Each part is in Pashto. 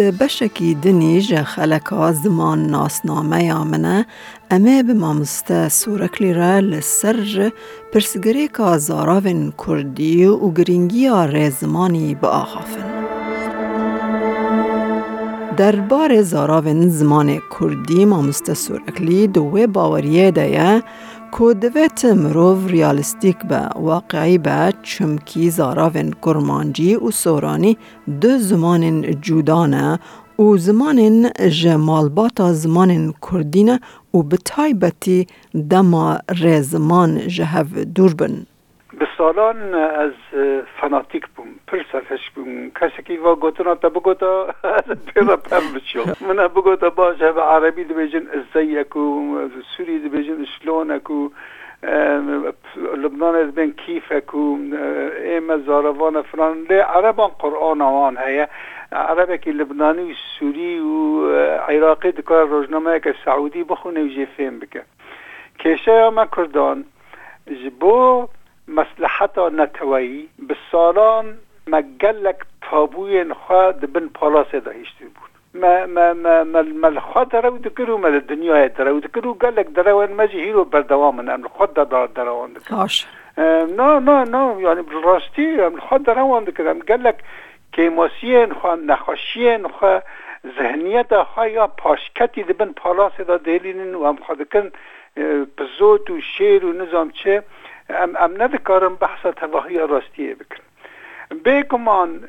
ده بشکی دنیج خلکا زمان ناسنامه یامنه امه به مامسته سورکلی را لسر پرسگری که زاراوین کردی و گرینگی زمانی با آخافن. دربار زاراوین زمان کردی مامسته سورکلی دوه باوریه دیه کودویت مروف ریالستیک به واقعی به چمکی زاراوین کرمانجی و سورانی دو زمان جودانه و زمان جمالباتا زمان کردینه و به تایبتی دما رزمان جهو دوربن. به سالان از فناتیک بوم پر سرخش بوم کسی که ایوه گوتونا تا بگوتا پیدا پم بچیم. من بگوتا باشه به عربی دو بیجن ازدی سوری دو بیجن کو اکو لبنان از بین کیف اکو ایم زاروان فران لی عربان قرآن آن هیا عربی که لبنانی و سوری و عراقی دکار روزنامه که سعودی بخونه و جیفین بکن کشه آمه کردان جبو مصلحتا نتوایی به سالان ما گلک تابوی خواه دبن پالاس دا هیشتی بود ما ما ما ما الخواد درو دکرو ما دنیا درو دکرو گلک درو مجی هیرو بردوام نم خود دار دروان دکرو نه نه نه یعنی راستی خود دروان دکرم گلک کیماسیین خواه نخاشیین خواه ذهنیت ها یا پاشکتی دبن پالاس دا دهلینن و هم خودکن پزوت و شیر و نظام چه ام, ام کارم بحث تواهی راستیه بکن بگمان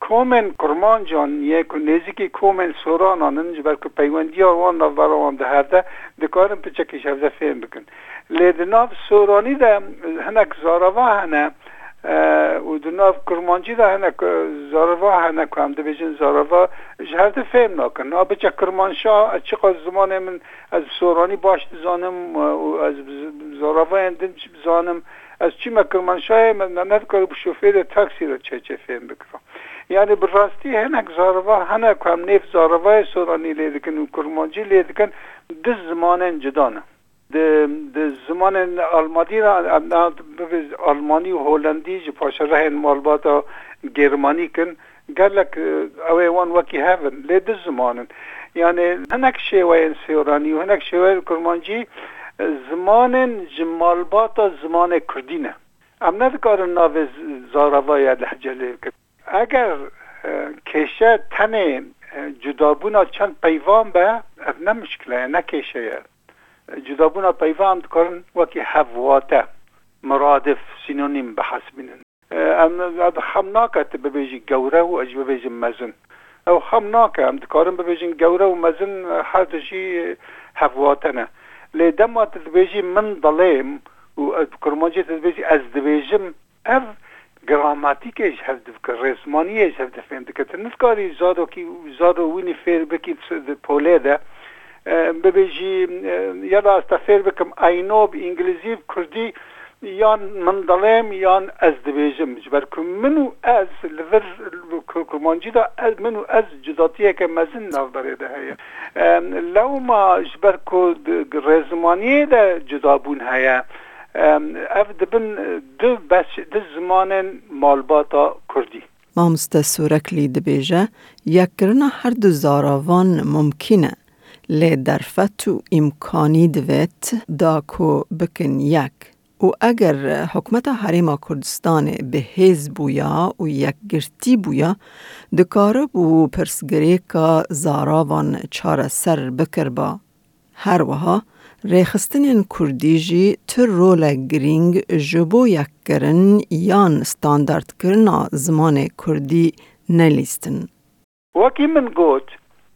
کومن کرمان جان یک نزیکی کومن سوران آنن جبر که پیوندی آوان را برام ده هرده کارم پچکی شفزه فهم بکن لیدناف سورانی ده هنک زاروا هنه uduna kurmancî da hinek zarva hinek em dibêjin zarva ji hev de fêm nakin a biçe kirmanşa çiqa zimanê min ez soranî baş dizanim ez zaravayên din çi bizanim ez çî me kirmanşayê min me nevkar bi şofêrê taksî re çeçe fêm bikirim yani bi rastî hinek zarva hinek em nêv zaravayê soranî lê dikin û kurmancî lê dikin diz zimanên cidane د زمان آلمانی را آلمانی و هولندی جی پاش ره مالباتا گرمانی کن گلک او ایوان وکی هفن لی ده زمانن یعنی هنک شیوه سیورانی و هنک شیوه کرمانجی زمان جمالباتا زمان کردینه ام ندکارن ناو زاروای لحجه لیکن اگر کشه تن جدابونا چند پیوان به افنه مشکله نکشه جدابونا پیوند کردن وکی هواته مرادف سینونیم به حسب بینن ام هم ناکت ببیجی گوره و اج ببیجی مزن او هم ناکه ام دکارم ببیجین گوره و مزن هر دجی هواتنه لی دموات دبیجی من دلیم و کرمانجی دبیجی از دبیجم اف گراماتیکش هفت که رسمانیش هفت فهم دکتر نفکاری زادو کی زادو وینی فیر بکی پوله ده ببیجی یا راستا فێر بکەم ئاینۆ ئینگلیزی کوردی یان من دەڵێم یان ئەس دەبێژم بەر من و ئەس لەڤر کومانجیدا ئەس من و ئەس جداتیەکە مەزن ناوبەرێدە هەیە لەوما ji ber ku rêzimaniyê de cudabûn heye ev dibin du beş di zimanên malbata Kurdî Mamoste sûreklî dibêje yekkirina her du zaravan mumkin e لی درفت و امکانی دوید دا کو بکن یک و اگر حکمت حریم کردستان به هیز بویا و یک گرتی بویا دکاره بو پرسگری که زاراوان چار سر بکر با هر وها ریخستنین کردی تر رول گرینگ جبو یک کرن یان ستاندارد کرنا زمان کردی نلیستن وکی من گوت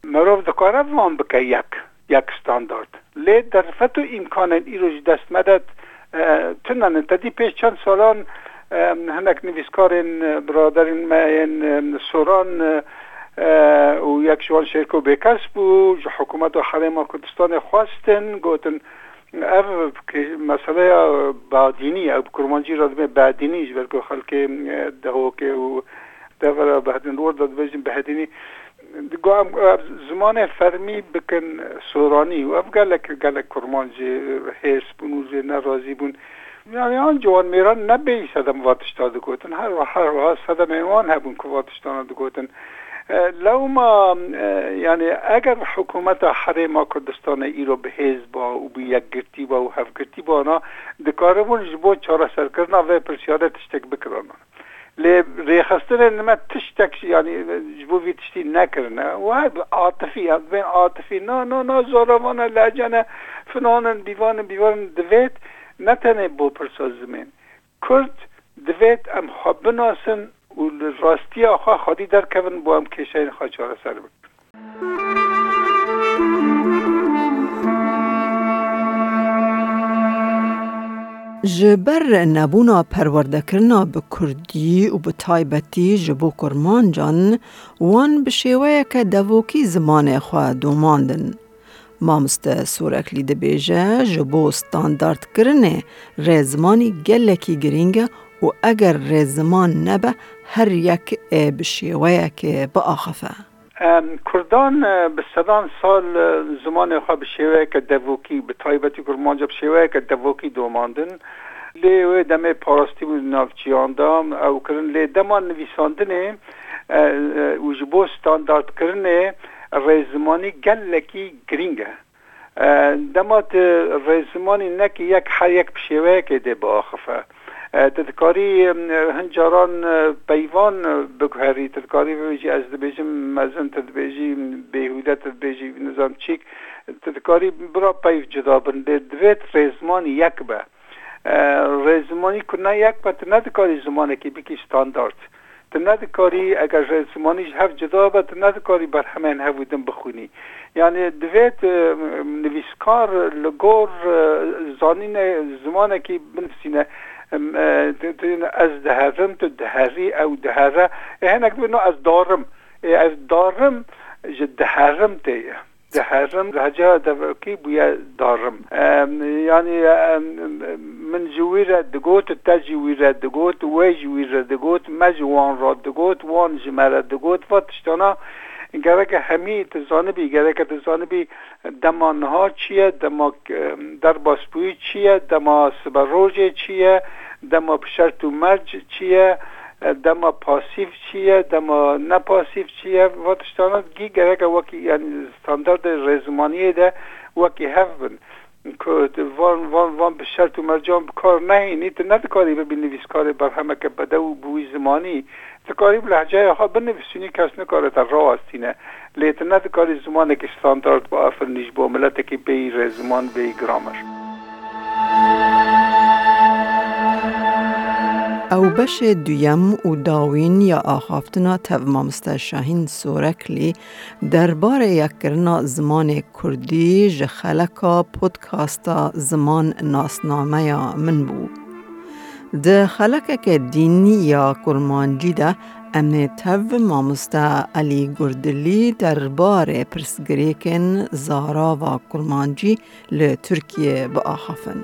مروف دکاره وان بکه یک یک ستاندارد لێ دەرفەت و ئیمکانن ئیرۆژی دەستمەدەت تونەن تدی پێش چەند ساڵان هەندێک نویسکارێن برادرین این سوران و یک شوال شێرک و بێکەس بوو حکوومەت و حەرێما کوردستانی خواستن گوتن ev meseleya badînî ew kurmancî radmê bedînî ji ber ku xelkê dehokê û devra behdin رو da dibêjin behedînî گوام زمان فەرمی بکەن سۆرانی و ئەف گەلە گەلە کورمانجێ هێز بوون و زێ نەڕازی بوون یان جوان میێران نەبێ سەدەم واتشتا دەگوتن هەر هەروها سەدە میێوان هەبوون کە واتشتانە دەگوتن لەوما یعنی ئەگەر حکوومەتە حرێما کوردستانە ئیرۆ بەهێز با و یەکگرتی با و هەفگرتی بانا دکارەبوون ji بۆ چارەسەرکردنا vê پرسیارە تشتێک بکرانە لی ریخستن نمه تشتک یعنی بو وی تشتی نکرنه و هر عاطفی هست بین عاطفی نه نه نه زاروانه لجنه فنانن دیوانن بیوارن دوید نتنه بو پرساز زمین کرد دوید ام خواب بناسن و راستی آخوا خادی در کون با ام کشه خواه چاره سر بکن جبر نبونا پروردکرنا به کردی و به تایبتی جبو کرمان جان وان به شیوه که دوکی زمان خواه دوماندن. مامست سورک لیده بیجه جبو ستاندارد کرنه رزمانی گلکی گرینگه و اگر رزمان نبه هر یک به شیوه که با آخفه. کوردان بە سەدان سال زمانێخوا بە شێوەیەکە دەڤۆکی بە تایبەتی کومانجا بە شێوەیەکە دەڤۆکی دۆماندن لێ وێ دەمێ پاراستی بوو ناوچیاندا ئەو کردن لێ دەمان نویساندنێ و ji بۆ standartkirinê rêzimanî gelekî giring e eh, dema rêzimanî nekî yek her yek bi şêweyekê dê biaxife تدکاری هنجاران پیوان بگوهری تدکاری بویجی از دبیجم مزن تدبیجی بیهوده تدبیجی نظام چیک تدکاری برا پیو جدا بنده دویت رزمان یک به رزمانی کنه یک به تندکاری زمانه که بکی ستاندارد تند کاری اگر رسمانیش هف جدا به تند کاری بر همین هفودن بخونی یعنی دویت نویسکار لگور زانین زمانه که بنفسینه از تو دهری او دهره هناك بنو از دارم از دارم جد دهرمت دهرم رجاء دوکی بويا دارم يعني یعنی، من جويرة دقوت تجويرة دقوت ويجويرة دگوت مجوان را دگوت وان جمرة دقوت فتشتنا گرک همی تزانبی گرک تزانبی دما نهار چیه دما در باسپوی چیه دما سبروج چیه دما پشرت و مرج چیه دما پاسیف چیه دما نپاسیف چیه و تشتانات گی گرک وکی یعنی ستاندارد رزمانی ده وکی هف بند وان وان وان به شرط و مرجان کار نه اینی تو نه کاری به بنویس کار بر همه که بده و بوی زمانی تو کاری به لحجه ها بنویسونی کس نه کار تر را هستینه لیت نه کاری زمانه که استاندارد با افرنیش با ملت که به زمان به گرامش او بش دویم او داوین یا آخافتنا تف شاهین سورکلی در بار یک کرنا زمان کردی جخلکا پودکاستا زمان ناسنامه من بو. ده که دینی یا کرمانجی ده ام تو مامست علی گردلی در بار پرسگریکن زارا و کرمانجی ترکیه با آخافن.